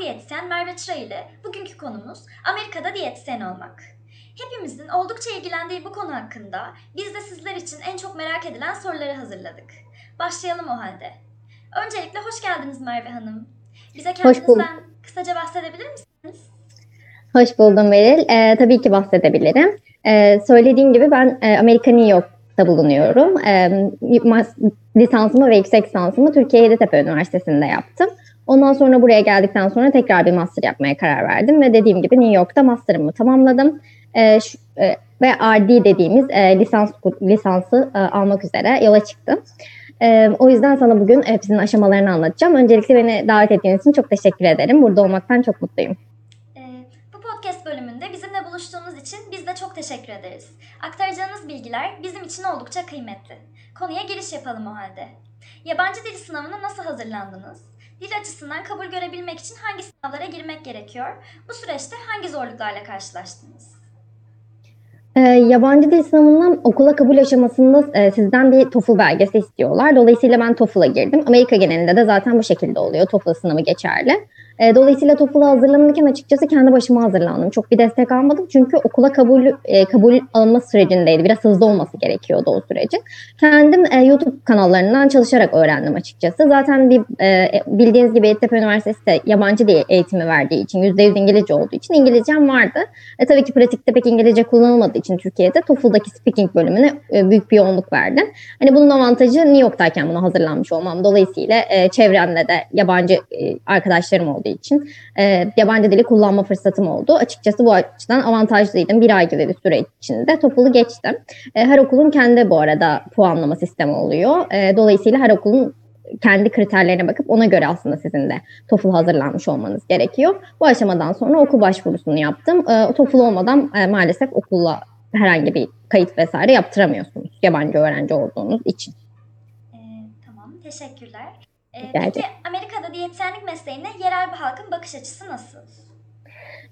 diyetisyen Merve Çıra ile bugünkü konumuz Amerika'da diyetisyen olmak. Hepimizin oldukça ilgilendiği bu konu hakkında biz de sizler için en çok merak edilen soruları hazırladık. Başlayalım o halde. Öncelikle hoş geldiniz Merve Hanım. Bize kendinizden kısaca bahsedebilir misiniz? Hoş buldum Beril. Ee, tabii ki bahsedebilirim. Ee, söylediğim gibi ben e, Amerika New York'ta bulunuyorum. Ee, lisansımı ve yüksek lisansımı Türkiye Yeditepe Üniversitesi'nde yaptım. Ondan sonra buraya geldikten sonra tekrar bir master yapmaya karar verdim ve dediğim gibi New York'ta master'ımı tamamladım. Ee, şu- e, ve RD dediğimiz e, lisans lisansı e, almak üzere yola çıktım. Ee, o yüzden sana bugün hepsinin aşamalarını anlatacağım. Öncelikle beni davet ettiğiniz için çok teşekkür ederim. Burada olmaktan çok mutluyum. Ee, bu podcast bölümünde bizimle buluştuğunuz için biz de çok teşekkür ederiz. Aktaracağınız bilgiler bizim için oldukça kıymetli. Konuya giriş yapalım o halde. Yabancı dil sınavına nasıl hazırlandınız? Dil açısından kabul görebilmek için hangi sınavlara girmek gerekiyor? Bu süreçte hangi zorluklarla karşılaştınız? Ee, yabancı dil sınavından okula kabul aşamasında e, sizden bir TOEFL belgesi istiyorlar. Dolayısıyla ben TOEFL'a girdim. Amerika genelinde de zaten bu şekilde oluyor. TOEFL sınavı geçerli. E, dolayısıyla TOEFL'a hazırlanırken açıkçası kendi başıma hazırlandım. Çok bir destek almadım çünkü okula kabul e, kabul alınma sürecindeydi. Biraz hızlı olması gerekiyordu o sürecin. Kendim e, YouTube kanallarından çalışarak öğrendim açıkçası. Zaten bir e, bildiğiniz gibi Yeditepe Üniversitesi de yabancı dil eğitimi verdiği için %100 İngilizce olduğu için İngilizcem vardı. E, tabii ki pratikte pek İngilizce kullanılmadığı için Türkiye'de TOEFL'daki speaking bölümüne e, büyük bir yoğunluk verdim. Hani bunun avantajı New York'tayken buna hazırlanmış olmam. Dolayısıyla e, çevremde de yabancı e, arkadaşlarım olduğu için e, yabancı dili kullanma fırsatım oldu. Açıkçası bu açıdan avantajlıydım. Bir ay gibi bir süre içinde TOEFL'ı geçtim. E, her okulun kendi bu arada puanlama sistemi oluyor. E, dolayısıyla her okulun kendi kriterlerine bakıp ona göre aslında sizin de TOEFL hazırlanmış olmanız gerekiyor. Bu aşamadan sonra okul başvurusunu yaptım. E, TOEFL olmadan e, maalesef okulla herhangi bir kayıt vesaire yaptıramıyorsunuz yabancı öğrenci olduğunuz için. Ee, tamam, teşekkürler. Ee, peki. Amerika'da diyetisyenlik mesleğine yerel bir halkın bakış açısı nasıl?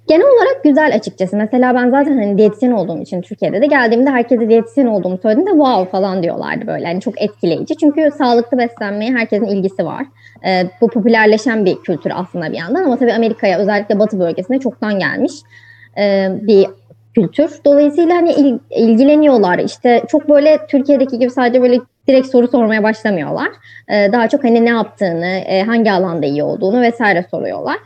Genel olarak güzel açıkçası. Mesela ben zaten hani diyetisyen olduğum için Türkiye'de de geldiğimde herkese diyetisyen olduğumu söylediğimde wow falan diyorlardı böyle. Yani çok etkileyici. Çünkü sağlıklı beslenmeye herkesin ilgisi var. Ee, bu popülerleşen bir kültür aslında bir yandan ama tabii Amerika'ya özellikle Batı bölgesine çoktan gelmiş e, bir kültür. Dolayısıyla hani il- ilgileniyorlar. İşte çok böyle Türkiye'deki gibi sadece böyle direkt soru sormaya başlamıyorlar. Ee, daha çok hani ne yaptığını, e, hangi alanda iyi olduğunu vesaire soruyorlar.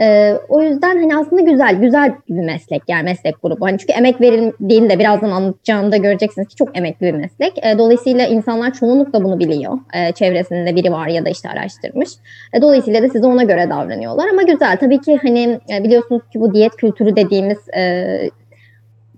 Ee, o yüzden hani aslında güzel, güzel bir meslek yani meslek grubu. Hani çünkü emek verildiğinde birazdan anlatacağımda göreceksiniz ki çok emekli bir meslek. Ee, dolayısıyla insanlar çoğunlukla bunu biliyor. Ee, çevresinde biri var ya da işte araştırmış. Ee, dolayısıyla da size ona göre davranıyorlar. Ama güzel tabii ki hani e, biliyorsunuz ki bu diyet kültürü dediğimiz e,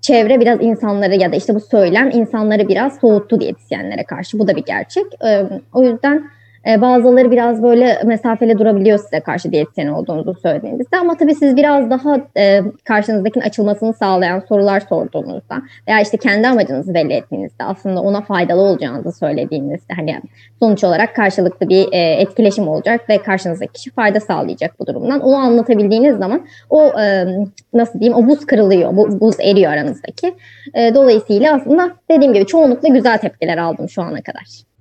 çevre biraz insanları ya da işte bu söylem insanları biraz soğuttu diyetisyenlere karşı. Bu da bir gerçek. Ee, o yüzden e, bazıları biraz böyle mesafeli durabiliyor size karşı diyetisyen olduğunuzu söylediğinizde ama tabii siz biraz daha e, karşınızdakinin açılmasını sağlayan sorular sorduğunuzda veya işte kendi amacınızı belli ettiğinizde aslında ona faydalı olacağınızı söylediğinizde hani sonuç olarak karşılıklı bir e, etkileşim olacak ve karşınızdaki kişi fayda sağlayacak bu durumdan. Onu anlatabildiğiniz zaman o e, nasıl diyeyim o buz kırılıyor, bu, buz eriyor aranızdaki. E, dolayısıyla aslında dediğim gibi çoğunlukla güzel tepkiler aldım şu ana kadar.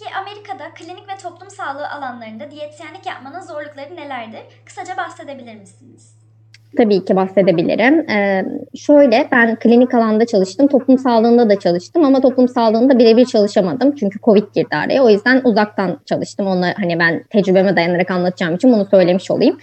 Peki Amerika'da klinik ve toplum sağlığı alanlarında diyetisyenlik yapmanın zorlukları nelerdir? Kısaca bahsedebilir misiniz? Tabii ki bahsedebilirim. Ee, şöyle ben klinik alanda çalıştım, toplum sağlığında da çalıştım ama toplum sağlığında birebir çalışamadım çünkü Covid girdi araya. O yüzden uzaktan çalıştım. Onu hani ben tecrübeme dayanarak anlatacağım için bunu söylemiş olayım.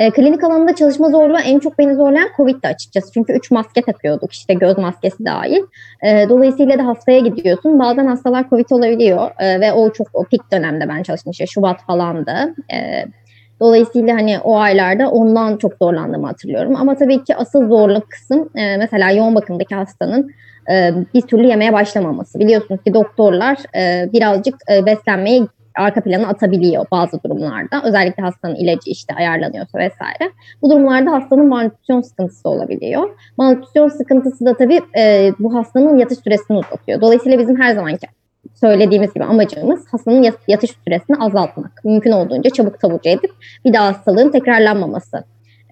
Ee, klinik alanında çalışma zorluğu en çok beni zorlayan Covid'di açıkçası. Çünkü 3 maske takıyorduk işte göz maskesi dahil. Ee, dolayısıyla da hastaya gidiyorsun. Bazen hastalar Covid olabiliyor Ee, ve o çok o pik dönemde ben çalıştım işte Şubat falandı. Ee, Dolayısıyla hani o aylarda ondan çok zorlandığımı hatırlıyorum. Ama tabii ki asıl zorluk kısım e, mesela yoğun bakımdaki hastanın e, bir türlü yemeye başlamaması. Biliyorsunuz ki doktorlar e, birazcık e, beslenmeyi arka plana atabiliyor bazı durumlarda. Özellikle hastanın ilacı işte ayarlanıyorsa vesaire. Bu durumlarda hastanın malnütrisyon sıkıntısı olabiliyor. Malnütrisyon sıkıntısı da tabii e, bu hastanın yatış süresini uzatıyor. Dolayısıyla bizim her zamanki söylediğimiz gibi amacımız hastanın yat- yatış süresini azaltmak. Mümkün olduğunca çabuk taburcu edip bir daha hastalığın tekrarlanmaması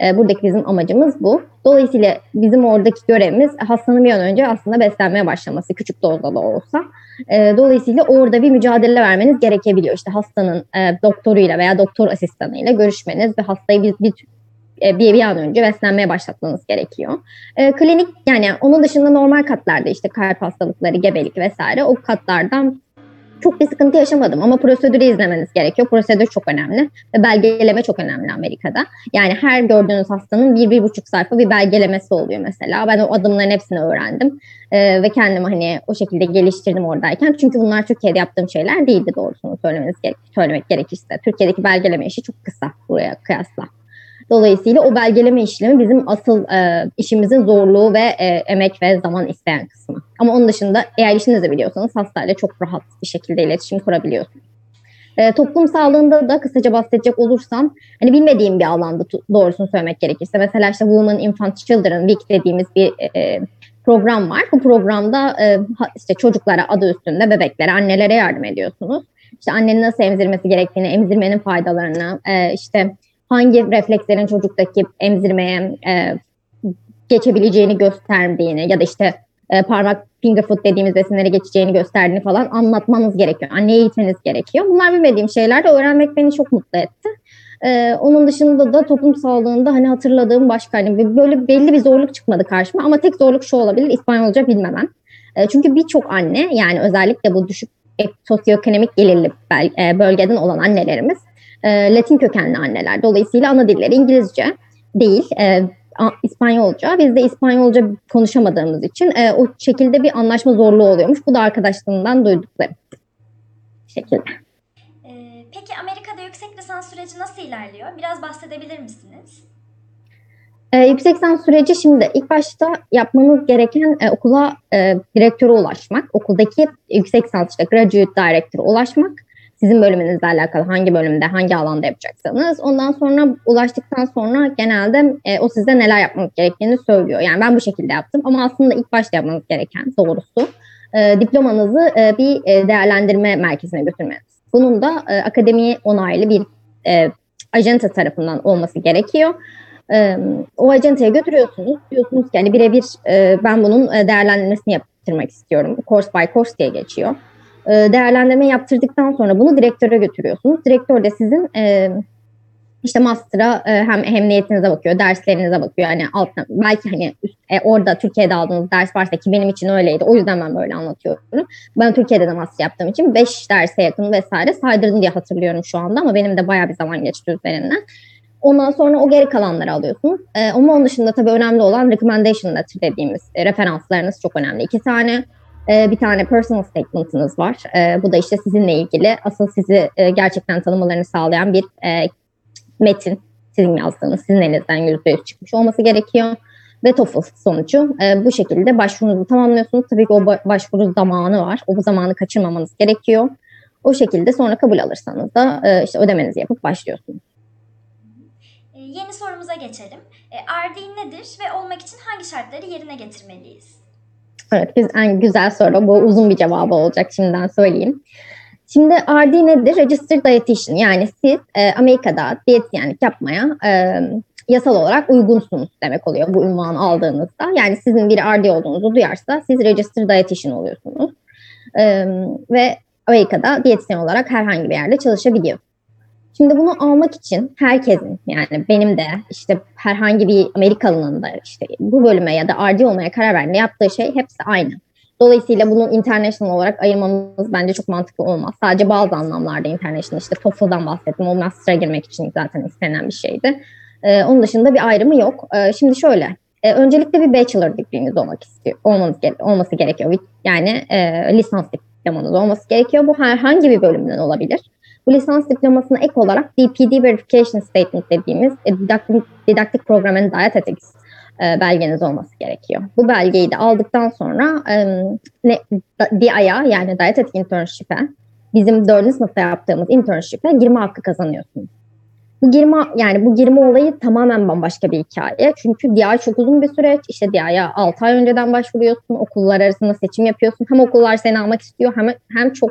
E, buradaki bizim amacımız bu. Dolayısıyla bizim oradaki görevimiz hastanın bir an önce aslında beslenmeye başlaması küçük dozda da olsa. E, dolayısıyla orada bir mücadele vermeniz gerekebiliyor. İşte hastanın e, doktoruyla veya doktor asistanıyla görüşmeniz ve hastayı bir, bir bir, bir an önce beslenmeye başlatmanız gerekiyor. E, klinik yani onun dışında normal katlarda işte kalp hastalıkları, gebelik vesaire o katlardan çok bir sıkıntı yaşamadım ama prosedürü izlemeniz gerekiyor. Prosedür çok önemli ve belgeleme çok önemli Amerika'da. Yani her gördüğünüz hastanın bir, bir buçuk sayfa bir belgelemesi oluyor mesela. Ben o adımların hepsini öğrendim ee, ve kendimi hani o şekilde geliştirdim oradayken. Çünkü bunlar Türkiye'de yaptığım şeyler değildi doğrusunu söylemeniz gerek söylemek gerekirse. Türkiye'deki belgeleme işi çok kısa buraya kıyasla. Dolayısıyla o belgeleme işlemi bizim asıl e, işimizin zorluğu ve e, emek ve zaman isteyen kısmı. Ama onun dışında eğer işinizi biliyorsanız hastayla çok rahat bir şekilde iletişim kurabiliyorsunuz. E, toplum sağlığında da kısaca bahsedecek olursam, hani bilmediğim bir alanda doğrusunu söylemek gerekirse, mesela işte Women Infant Children Week dediğimiz bir e, program var. Bu programda e, işte çocuklara adı üstünde bebeklere, annelere yardım ediyorsunuz. İşte annenin nasıl emzirmesi gerektiğini, emzirmenin faydalarını, e, işte hangi reflekslerin çocuktaki emzirmeye e, geçebileceğini gösterdiğini ya da işte e, parmak finger food dediğimiz besinlere geçeceğini gösterdiğini falan anlatmanız gerekiyor. Anneye eğitmeniz gerekiyor. Bunlar bilmediğim şeyler de öğrenmek beni çok mutlu etti. Ee, onun dışında da toplum sağlığında hani hatırladığım başka hani böyle belli bir zorluk çıkmadı karşıma ama tek zorluk şu olabilir İspanyolca bilmemem. E, çünkü birçok anne yani özellikle bu düşük sosyoekonomik gelirli bölgeden olan annelerimiz e, Latin kökenli anneler. Dolayısıyla ana dilleri İngilizce değil, e, İspanyolca. Biz de İspanyolca konuşamadığımız için e, o şekilde bir anlaşma zorluğu oluyormuş. Bu da arkadaşlarımdan duyduklarım. şekilde. Ee, peki Amerika'da yüksek lisans süreci nasıl ilerliyor? Biraz bahsedebilir misiniz? Ee, yüksek lisans süreci şimdi ilk başta yapmanız gereken e, okula e, direktöre ulaşmak. Okuldaki yüksek lisans işte graduate director'a ulaşmak sizin bölümünüzle alakalı hangi bölümde, hangi alanda yapacaksanız. Ondan sonra ulaştıktan sonra genelde e, o size neler yapmanız gerektiğini söylüyor. Yani ben bu şekilde yaptım ama aslında ilk başta yapmanız gereken doğrusu e, diplomanızı e, bir e, değerlendirme merkezine götürmeniz. Bunun da e, akademi onaylı bir e, ajanta tarafından olması gerekiyor. E, o ajantaya götürüyorsunuz. Diyorsunuz ki hani birebir e, ben bunun e, değerlendirmesini yaptırmak istiyorum. Course by course diye geçiyor. E, değerlendirme yaptırdıktan sonra bunu direktöre götürüyorsunuz. Direktör de sizin e, işte master'a e, hem hem niyetinize bakıyor, derslerinize bakıyor. Yani altına belki hani e, orada Türkiye'de aldığınız ders varsa ki benim için öyleydi. O yüzden ben böyle anlatıyorum. Ben Türkiye'de de master yaptığım için 5 derse yakın vesaire saydırdım diye hatırlıyorum şu anda ama benim de bayağı bir zaman geçti üzerinden. Ondan sonra o geri kalanları alıyorsunuz. E, ama onun dışında tabii önemli olan recommendation letter dediğimiz e, referanslarınız çok önemli. İki tane bir tane personal statement'ınız var. E, bu da işte sizinle ilgili asıl sizi e, gerçekten tanımalarını sağlayan bir e, metin. Sizin yazdığınız, sizin elinizden yüzde yüz çıkmış olması gerekiyor. Ve TOEFL sonucu e, bu şekilde başvurunuzu tamamlıyorsunuz. Tabii ki o başvuru zamanı var. O zamanı kaçırmamanız gerekiyor. O şekilde sonra kabul alırsanız da işte ödemenizi yapıp başlıyorsunuz. E, yeni sorumuza geçelim. RD nedir ve olmak için hangi şartları yerine getirmeliyiz? Evet, en güzel soru. Bu uzun bir cevabı olacak şimdiden söyleyeyim. Şimdi RD nedir? Registered Dietitian. Yani siz e, Amerika'da diyetisyenlik yapmaya e, yasal olarak uygunsunuz demek oluyor bu ünvanı aldığınızda. Yani sizin bir RD olduğunuzu duyarsa siz Registered Dietitian oluyorsunuz. E, ve Amerika'da diyetisyen olarak herhangi bir yerde çalışabiliyor. Şimdi bunu almak için herkesin yani benim de işte herhangi bir Amerikalının da işte bu bölüme ya da RD olmaya karar verdiğinde yaptığı şey hepsi aynı. Dolayısıyla bunun international olarak ayırmamız bence çok mantıklı olmaz. Sadece bazı anlamlarda international işte TOEFL'dan bahsettim. O master'a girmek için zaten istenen bir şeydi. Ee, onun dışında bir ayrımı yok. Ee, şimdi şöyle. E, öncelikle bir bachelor degreeniz olmak istiyor, olmanız, olması gerekiyor. Yani e, lisans diplomanız olması gerekiyor. Bu herhangi bir bölümden olabilir. Bu lisans diplomasına ek olarak DPD Verification Statement dediğimiz e, Didactic, Didactic Program and Dietetics e, belgeniz olması gerekiyor. Bu belgeyi de aldıktan sonra ne, DIA'ya yani Dietetic Internship'e bizim dördüncü sınıfta yaptığımız internship'e girme hakkı kazanıyorsunuz. Bu girme yani bu girme olayı tamamen bambaşka bir hikaye. Çünkü DIA çok uzun bir süreç. İşte DIA'ya 6 ay önceden başvuruyorsun. Okullar arasında seçim yapıyorsun. Hem okullar seni almak istiyor hem hem çok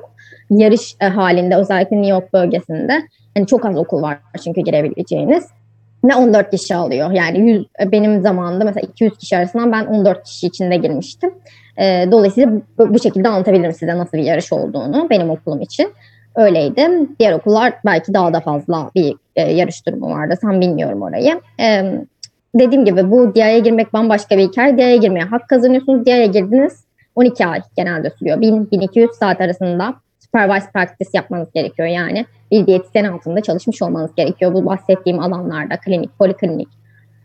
yarış e, halinde özellikle New York bölgesinde. Hani çok az okul var çünkü girebileceğiniz. ne 14 kişi alıyor. Yani 100, benim zamanımda mesela 200 kişi arasından ben 14 kişi içinde girmiştim. E, dolayısıyla bu şekilde anlatabilirim size nasıl bir yarış olduğunu benim okulum için. Öyleydi. Diğer okullar belki daha da fazla bir e, yarış durumu vardı. Tam bilmiyorum orayı. E, dediğim gibi bu DIA'ya girmek bambaşka bir hikaye. DIA'ya girmeye hak kazanıyorsunuz. DIA'ya girdiniz 12 ay genelde sürüyor. 1000-1200 saat arasında supervised practice yapmanız gerekiyor. Yani bir diyetisyen altında çalışmış olmanız gerekiyor. Bu bahsettiğim alanlarda klinik, poliklinik,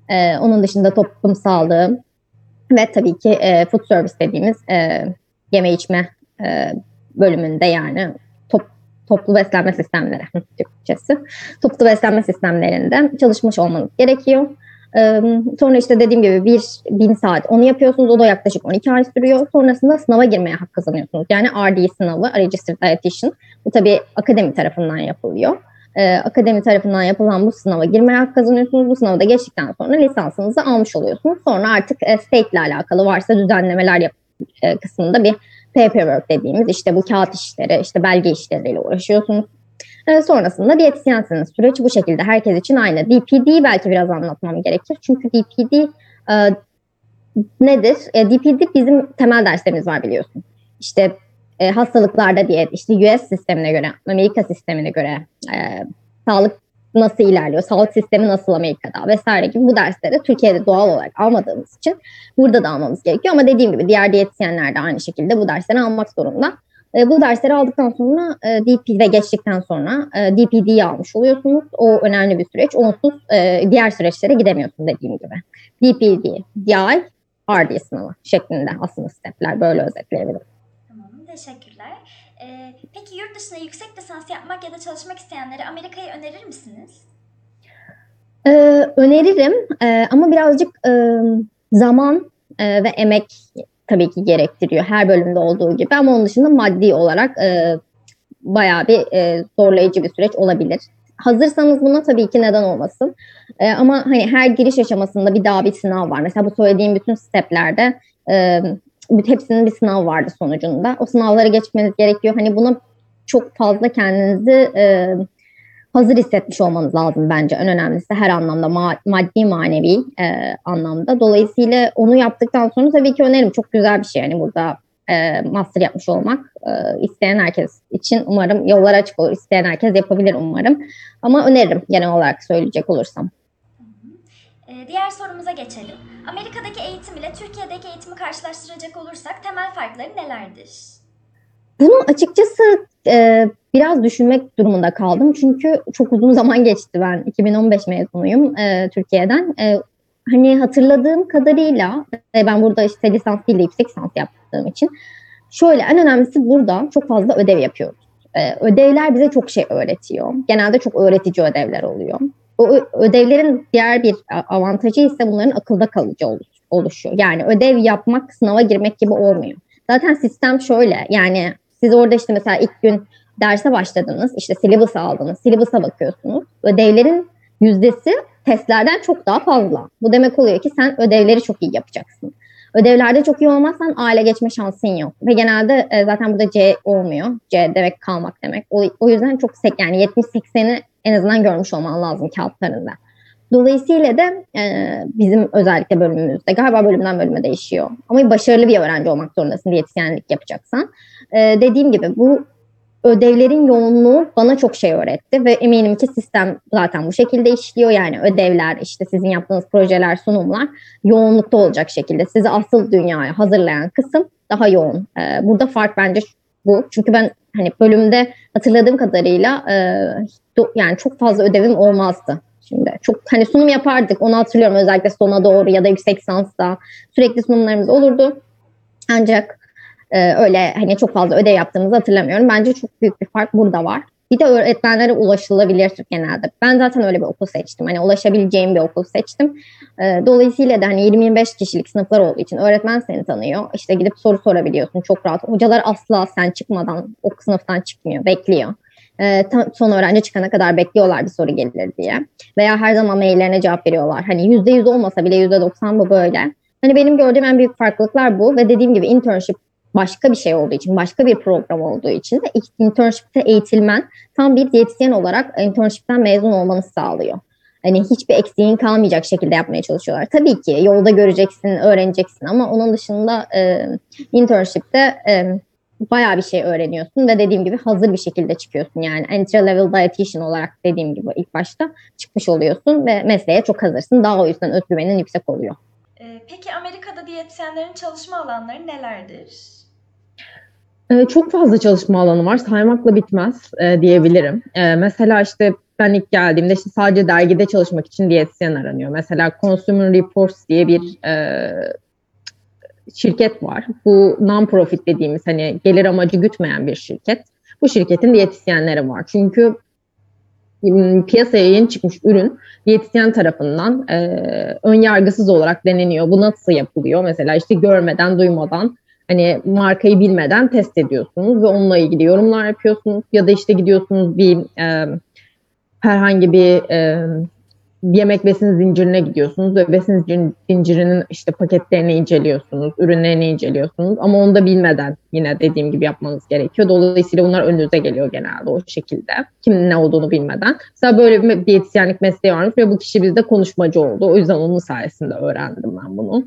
e, onun dışında toplum sağlığı ve tabii ki e, food service dediğimiz e, yeme içme e, bölümünde yani toplu beslenme sistemleri Türkçesi. Toplu beslenme sistemlerinde çalışmış olmanız gerekiyor. Sonra işte dediğim gibi bir bin saat onu yapıyorsunuz. O da yaklaşık 12 ay sürüyor. Sonrasında sınava girmeye hak kazanıyorsunuz. Yani RD sınavı, Registered Dietitian. Bu tabii akademi tarafından yapılıyor. Akademi tarafından yapılan bu sınava girmeye hak kazanıyorsunuz. Bu sınavı da geçtikten sonra lisansınızı almış oluyorsunuz. Sonra artık e, state ile alakalı varsa düzenlemeler yap kısmında bir paperwork dediğimiz işte bu kağıt işleri, işte belge işleriyle uğraşıyorsunuz. E, sonrasında diyetisyensiniz. Süreç bu şekilde herkes için aynı. DPD belki biraz anlatmam gerekir. Çünkü DPD e, nedir? E, DPD bizim temel derslerimiz var biliyorsun. İşte e, hastalıklarda diyet, işte US sistemine göre, Amerika sistemine göre e, sağlık nasıl ilerliyor, sağlık sistemi nasıl Amerika'da vesaire gibi bu dersleri Türkiye'de doğal olarak almadığımız için burada da almamız gerekiyor. Ama dediğim gibi diğer diyetisyenler de aynı şekilde bu dersleri almak zorunda. E, bu dersleri aldıktan sonra e, DP ve geçtikten sonra e, DPD'yi almış oluyorsunuz. O önemli bir süreç. Onsuz e, diğer süreçlere gidemiyorsun dediğim gibi. DPD, DI, RD sınavı şeklinde aslında stepler böyle özetleyebilirim. Tamam, teşekkürler. Ee, peki yurt dışında yüksek lisans yapmak ya da çalışmak isteyenlere Amerika'yı önerir misiniz? Ee, öneririm ee, ama birazcık e, zaman e, ve emek tabii ki gerektiriyor her bölümde olduğu gibi ama onun dışında maddi olarak e, bayağı bir e, zorlayıcı bir süreç olabilir. Hazırsanız buna tabii ki neden olmasın. E, ama hani her giriş aşamasında bir daha bir sınav var. Mesela bu söylediğim bütün steplerde e, hepsinin bir sınav vardı sonucunda. O sınavları geçmeniz gerekiyor. Hani buna çok fazla kendinizi e, hazır hissetmiş olmanız lazım bence. En önemlisi her anlamda ma- maddi manevi e, anlamda. Dolayısıyla onu yaptıktan sonra tabii ki öneririm. Çok güzel bir şey yani burada e, master yapmış olmak. E, isteyen herkes için umarım yollar açık olur. İsteyen herkes yapabilir umarım. Ama öneririm genel olarak söyleyecek olursam. Ee, diğer sorumuza geçelim. Amerika'daki eğitim ile Türkiye'deki eğitimi karşılaştıracak olursak temel farkları nelerdir? Bunu açıkçası e, biraz düşünmek durumunda kaldım. Çünkü çok uzun zaman geçti ben. 2015 mezunuyum e, Türkiye'den. E, hani hatırladığım kadarıyla e, ben burada işte lisans değil de yüksek lisans yaptığım için şöyle en önemlisi burada çok fazla ödev yapıyoruz. E, ödevler bize çok şey öğretiyor. Genelde çok öğretici ödevler oluyor. O ödevlerin diğer bir avantajı ise bunların akılda kalıcı oluşuyor. Yani ödev yapmak sınava girmek gibi olmuyor. Zaten sistem şöyle yani siz orada işte mesela ilk gün derse başladınız. işte syllabus aldınız. Syllabus'a bakıyorsunuz. Ödevlerin yüzdesi testlerden çok daha fazla. Bu demek oluyor ki sen ödevleri çok iyi yapacaksın. Ödevlerde çok iyi olmazsan aile geçme şansın yok. Ve genelde e, zaten burada C olmuyor. C demek kalmak demek. O, o yüzden çok sek yani 70-80'i en azından görmüş olman lazım kağıtlarında. Dolayısıyla da e, bizim özellikle bölümümüzde galiba bölümden bölüme değişiyor. Ama başarılı bir öğrenci olmak zorundasın diyetisyenlik yapacaksan. E, dediğim gibi bu ödevlerin yoğunluğu bana çok şey öğretti ve eminim ki sistem zaten bu şekilde işliyor. Yani ödevler, işte sizin yaptığınız projeler, sunumlar yoğunlukta olacak şekilde. Sizi asıl dünyaya hazırlayan kısım daha yoğun. Ee, burada fark bence bu. Çünkü ben hani bölümde hatırladığım kadarıyla e, yani çok fazla ödevim olmazdı. Şimdi çok hani sunum yapardık onu hatırlıyorum özellikle sona doğru ya da yüksek lisansta sürekli sunumlarımız olurdu. Ancak ee, öyle hani çok fazla ödev yaptığımızı hatırlamıyorum. Bence çok büyük bir fark burada var. Bir de öğretmenlere ulaşılabilir genelde. Ben zaten öyle bir okul seçtim. Hani ulaşabileceğim bir okul seçtim. Ee, dolayısıyla da hani 20-25 kişilik sınıflar olduğu için öğretmen seni tanıyor. İşte gidip soru sorabiliyorsun çok rahat. Hocalar asla sen çıkmadan o sınıftan çıkmıyor, bekliyor. Ee, son öğrenci çıkana kadar bekliyorlar bir soru gelir diye. Veya her zaman maillerine cevap veriyorlar. Hani %100 olmasa bile %90 bu böyle. Hani benim gördüğüm en büyük farklılıklar bu ve dediğim gibi internship başka bir şey olduğu için, başka bir program olduğu için de internship'te eğitilmen tam bir diyetisyen olarak internship'ten mezun olmanı sağlıyor. hani hiçbir eksiğin kalmayacak şekilde yapmaya çalışıyorlar. Tabii ki yolda göreceksin, öğreneceksin ama onun dışında e, internship'te e, bayağı bir şey öğreniyorsun ve dediğim gibi hazır bir şekilde çıkıyorsun. Yani entry level dietitian olarak dediğim gibi ilk başta çıkmış oluyorsun ve mesleğe çok hazırsın. Daha o yüzden özgüvenin yüksek oluyor. Peki Amerika'da diyetisyenlerin çalışma alanları nelerdir? Ee, çok fazla çalışma alanı var. Saymakla bitmez e, diyebilirim. E, mesela işte ben ilk geldiğimde işte sadece dergide çalışmak için diyetisyen aranıyor. Mesela Consumer Reports diye bir e, şirket var. Bu non-profit dediğimiz hani gelir amacı gütmeyen bir şirket. Bu şirketin diyetisyenleri var. Çünkü piyasaya yeni çıkmış ürün diyetisyen tarafından e, ön yargısız olarak deneniyor. Bu nasıl yapılıyor? Mesela işte görmeden, duymadan hani markayı bilmeden test ediyorsunuz ve onunla ilgili yorumlar yapıyorsunuz ya da işte gidiyorsunuz bir e, herhangi bir e, yemek besin zincirine gidiyorsunuz ve besin zincirinin işte paketlerini inceliyorsunuz, ürünlerini inceliyorsunuz ama onu da bilmeden yine dediğim gibi yapmanız gerekiyor. Dolayısıyla bunlar önünüze geliyor genelde o şekilde. Kimin ne olduğunu bilmeden. Mesela böyle bir diyetisyenlik mesleği varmış ve bu kişi bizde konuşmacı oldu. O yüzden onun sayesinde öğrendim ben bunu.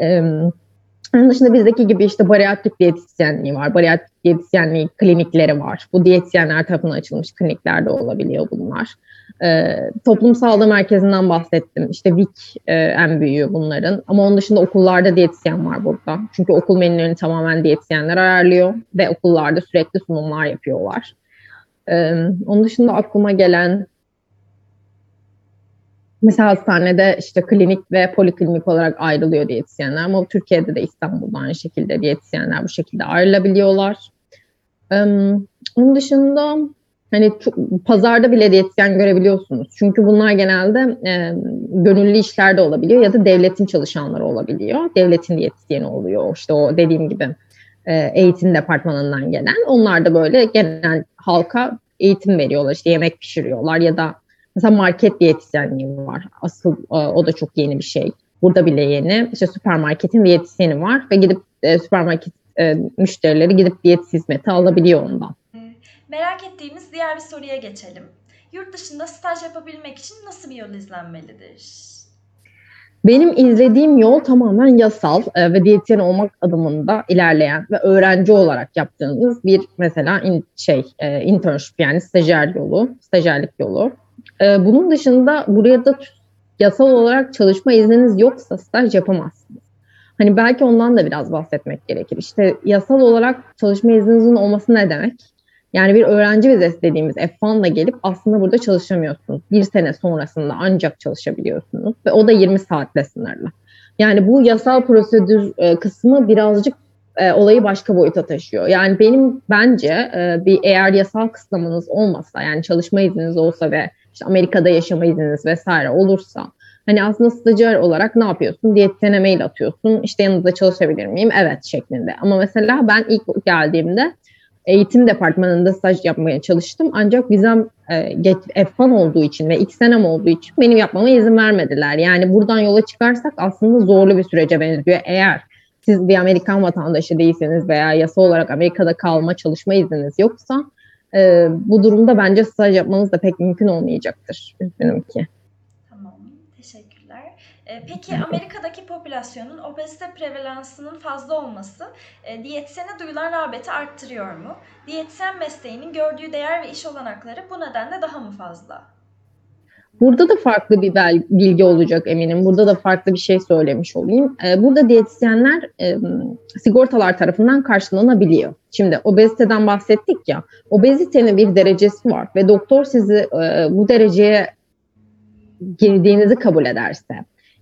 Ee, onun dışında bizdeki gibi işte bariatrik diyetisyenliği var. Bariatrik diyetisyenliği klinikleri var. Bu diyetisyenler tarafından açılmış kliniklerde olabiliyor bunlar. Ee, toplum sağlığı merkezinden bahsettim. İşte VİK e, en büyüğü bunların. Ama onun dışında okullarda diyetisyen var burada. Çünkü okul menülerini tamamen diyetisyenler ayarlıyor ve okullarda sürekli sunumlar yapıyorlar. Ee, onun dışında aklıma gelen Mesela hastanede işte klinik ve poliklinik olarak ayrılıyor diyetisyenler ama Türkiye'de de İstanbul'da aynı şekilde diyetisyenler bu şekilde ayrılabiliyorlar. Onun dışında hani çok, pazarda bile diyetisyen görebiliyorsunuz. Çünkü bunlar genelde e, gönüllü işlerde olabiliyor ya da devletin çalışanları olabiliyor. Devletin diyetisyeni oluyor. İşte o dediğim gibi e, eğitim departmanından gelen. Onlar da böyle genel halka eğitim veriyorlar. İşte yemek pişiriyorlar ya da Mesela market diyetisyenliği var. Asıl e, o da çok yeni bir şey. Burada bile yeni. İşte süpermarketin diyetisyeni var ve gidip e, süpermarket e, müşterileri gidip diyet hizmeti alabiliyor ondan. Merak ettiğimiz diğer bir soruya geçelim. Yurt dışında staj yapabilmek için nasıl bir yol izlenmelidir? Benim izlediğim yol tamamen yasal e, ve diyetisyen olmak adımında ilerleyen ve öğrenci olarak yaptığınız bir mesela in, şey e, internship yani stajyer yolu, stajyerlik yolu. Ee, bunun dışında buraya da yasal olarak çalışma izniniz yoksa staj yapamazsınız. Hani belki ondan da biraz bahsetmek gerekir. İşte yasal olarak çalışma izninizin olması ne demek? Yani bir öğrenci vizesi dediğimiz F1'la gelip aslında burada çalışamıyorsunuz. Bir sene sonrasında ancak çalışabiliyorsunuz ve o da 20 saatle sınırlı. Yani bu yasal prosedür e, kısmı birazcık e, olayı başka boyuta taşıyor. Yani benim bence e, bir eğer yasal kısıtlamanız olmasa yani çalışma izniniz olsa ve işte Amerika'da yaşama izniniz vesaire olursa hani aslında stajyer olarak ne yapıyorsun? Diyetisyene mail atıyorsun. İşte yanınızda çalışabilir miyim? Evet şeklinde. Ama mesela ben ilk geldiğimde eğitim departmanında staj yapmaya çalıştım. Ancak vizem e, F1 olduğu için ve ilk senem olduğu için benim yapmama izin vermediler. Yani buradan yola çıkarsak aslında zorlu bir sürece benziyor. Eğer siz bir Amerikan vatandaşı değilseniz veya yasa olarak Amerika'da kalma çalışma izniniz yoksa e, bu durumda bence staj yapmanız da pek mümkün olmayacaktır. Üzgünüm ki. Tamam, teşekkürler. E, peki Amerika'daki popülasyonun obezite prevalansının fazla olması e, diyetisyene duyulan rağbeti arttırıyor mu? Diyetisyen mesleğinin gördüğü değer ve iş olanakları bu nedenle daha mı fazla? Burada da farklı bir bilgi olacak eminim. Burada da farklı bir şey söylemiş olayım. Ee, burada diyetisyenler sigortalar tarafından karşılanabiliyor. Şimdi obeziteden bahsettik ya. Obezitenin bir derecesi var ve doktor sizi e, bu dereceye girdiğinizi kabul ederse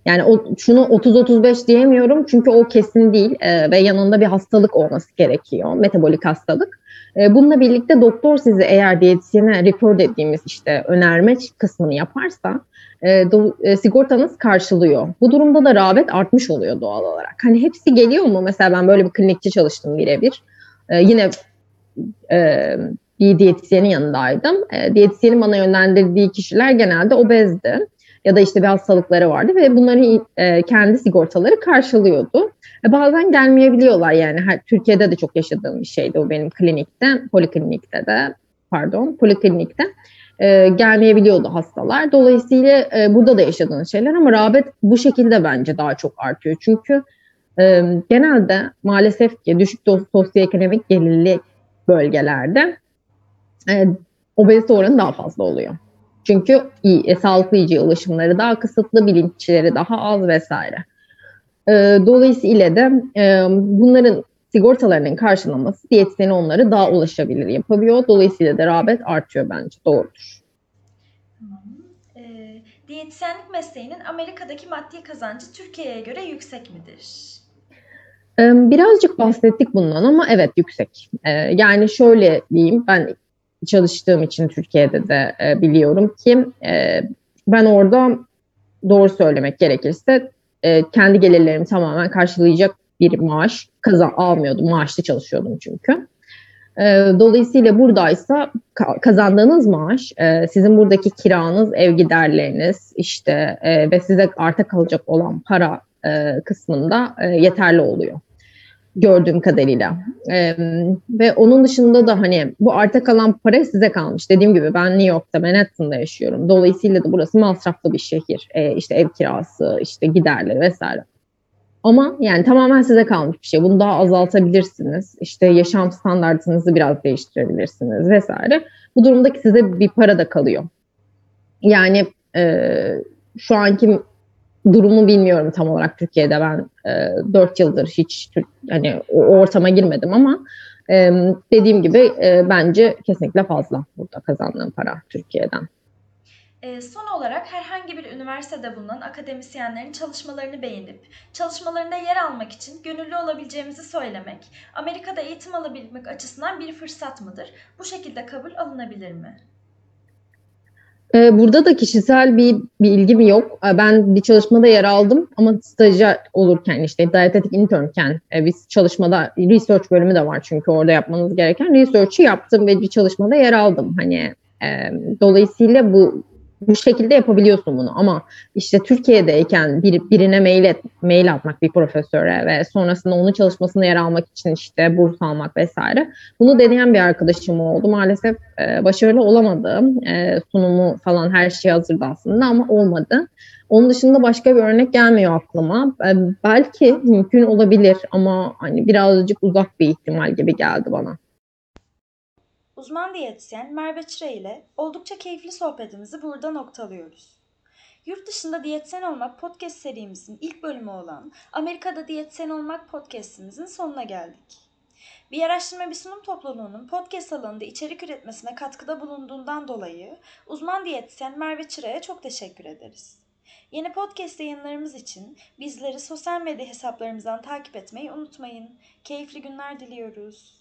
yani o, şunu 30-35 diyemiyorum çünkü o kesin değil e, ve yanında bir hastalık olması gerekiyor. Metabolik hastalık. E, bununla birlikte doktor sizi eğer diyetisyene refer dediğimiz işte önerme kısmını yaparsa e, e, sigortanız karşılıyor. Bu durumda da rağbet artmış oluyor doğal olarak. Hani hepsi geliyor mu? Mesela ben böyle bir klinikçi çalıştım birebir. E, yine e, bir diyetisyenin yanındaydım. E, diyetisyenin bana yönlendirdiği kişiler genelde obezdi ya da işte bir hastalıkları vardı ve bunları e, kendi sigortaları karşılıyordu. E, bazen gelmeyebiliyorlar yani Türkiye'de de çok yaşadığım bir şeydi o benim klinikte, poliklinikte de pardon poliklinikte. e, gelmeyebiliyordu hastalar. Dolayısıyla e, burada da yaşadığınız şeyler ama rağbet bu şekilde bence daha çok artıyor. Çünkü e, genelde maalesef ki düşük sosyoekonomik gelirli bölgelerde e, obezite oranı daha fazla oluyor. Çünkü iyi, e, sağlıklı yiyeceğe ulaşımları daha kısıtlı, bilinçleri daha az vesaire. E, dolayısıyla da e, bunların sigortalarının karşılaması diyetisyeni onları daha ulaşabilir yapabiliyor. Dolayısıyla da rağbet artıyor bence. Doğrudur. Tamam. Ee, diyetisyenlik mesleğinin Amerika'daki maddi kazancı Türkiye'ye göre yüksek midir? Ee, Birazcık bahsettik bundan ama evet yüksek. Ee, Yani şöyle diyeyim ben çalıştığım için Türkiye'de de e, biliyorum ki e, ben orada doğru söylemek gerekirse e, kendi gelirlerimi tamamen karşılayacak bir maaş kazan almıyordum. Maaşlı çalışıyordum çünkü. E, Dolayısıyla buradaysa ka- kazandığınız maaş e, sizin buradaki kiranız, ev giderleriniz işte e, ve size arta kalacak olan para e, kısmında e, yeterli oluyor gördüğüm kadarıyla. E, ve onun dışında da hani bu arta kalan para size kalmış. Dediğim gibi ben New York'ta Manhattan'da yaşıyorum. Dolayısıyla da burası masraflı bir şehir. E, işte ev kirası, işte giderleri vesaire. Ama yani tamamen size kalmış bir şey. Bunu daha azaltabilirsiniz. İşte yaşam standartınızı biraz değiştirebilirsiniz vesaire. Bu durumdaki size bir para da kalıyor. Yani e, şu anki durumu bilmiyorum tam olarak Türkiye'de ben e, 4 yıldır hiç hani o ortama girmedim ama e, dediğim gibi e, bence kesinlikle fazla burada kazandığım para Türkiye'den. Ee, son olarak herhangi bir üniversitede bulunan akademisyenlerin çalışmalarını beğenip çalışmalarında yer almak için gönüllü olabileceğimizi söylemek, Amerika'da eğitim alabilmek açısından bir fırsat mıdır? Bu şekilde kabul alınabilir mi? Ee, Burada da kişisel bir, bir ilgim yok. Ee, Ben bir çalışmada yer aldım ama stajyer olurken işte dietetik internken e, biz çalışmada research bölümü de var çünkü orada yapmanız gereken research'ı yaptım ve bir çalışmada yer aldım. Hani e, dolayısıyla bu bu şekilde yapabiliyorsun bunu ama işte Türkiye'deyken bir, birine mail, et, mail atmak bir profesöre ve sonrasında onun çalışmasında yer almak için işte burs almak vesaire bunu deneyen bir arkadaşım oldu. Maalesef e, başarılı olamadım. E, sunumu falan her şey hazırdı aslında ama olmadı. Onun dışında başka bir örnek gelmiyor aklıma. E, belki mümkün olabilir ama hani birazcık uzak bir ihtimal gibi geldi bana. Uzman diyetisyen Merve Çıra ile oldukça keyifli sohbetimizi burada noktalıyoruz. Yurt dışında diyetisyen olmak podcast serimizin ilk bölümü olan Amerika'da diyetisyen olmak podcastimizin sonuna geldik. Bir araştırma bir sunum topluluğunun podcast alanında içerik üretmesine katkıda bulunduğundan dolayı uzman diyetisyen Merve Çıra'ya çok teşekkür ederiz. Yeni podcast yayınlarımız için bizleri sosyal medya hesaplarımızdan takip etmeyi unutmayın. Keyifli günler diliyoruz.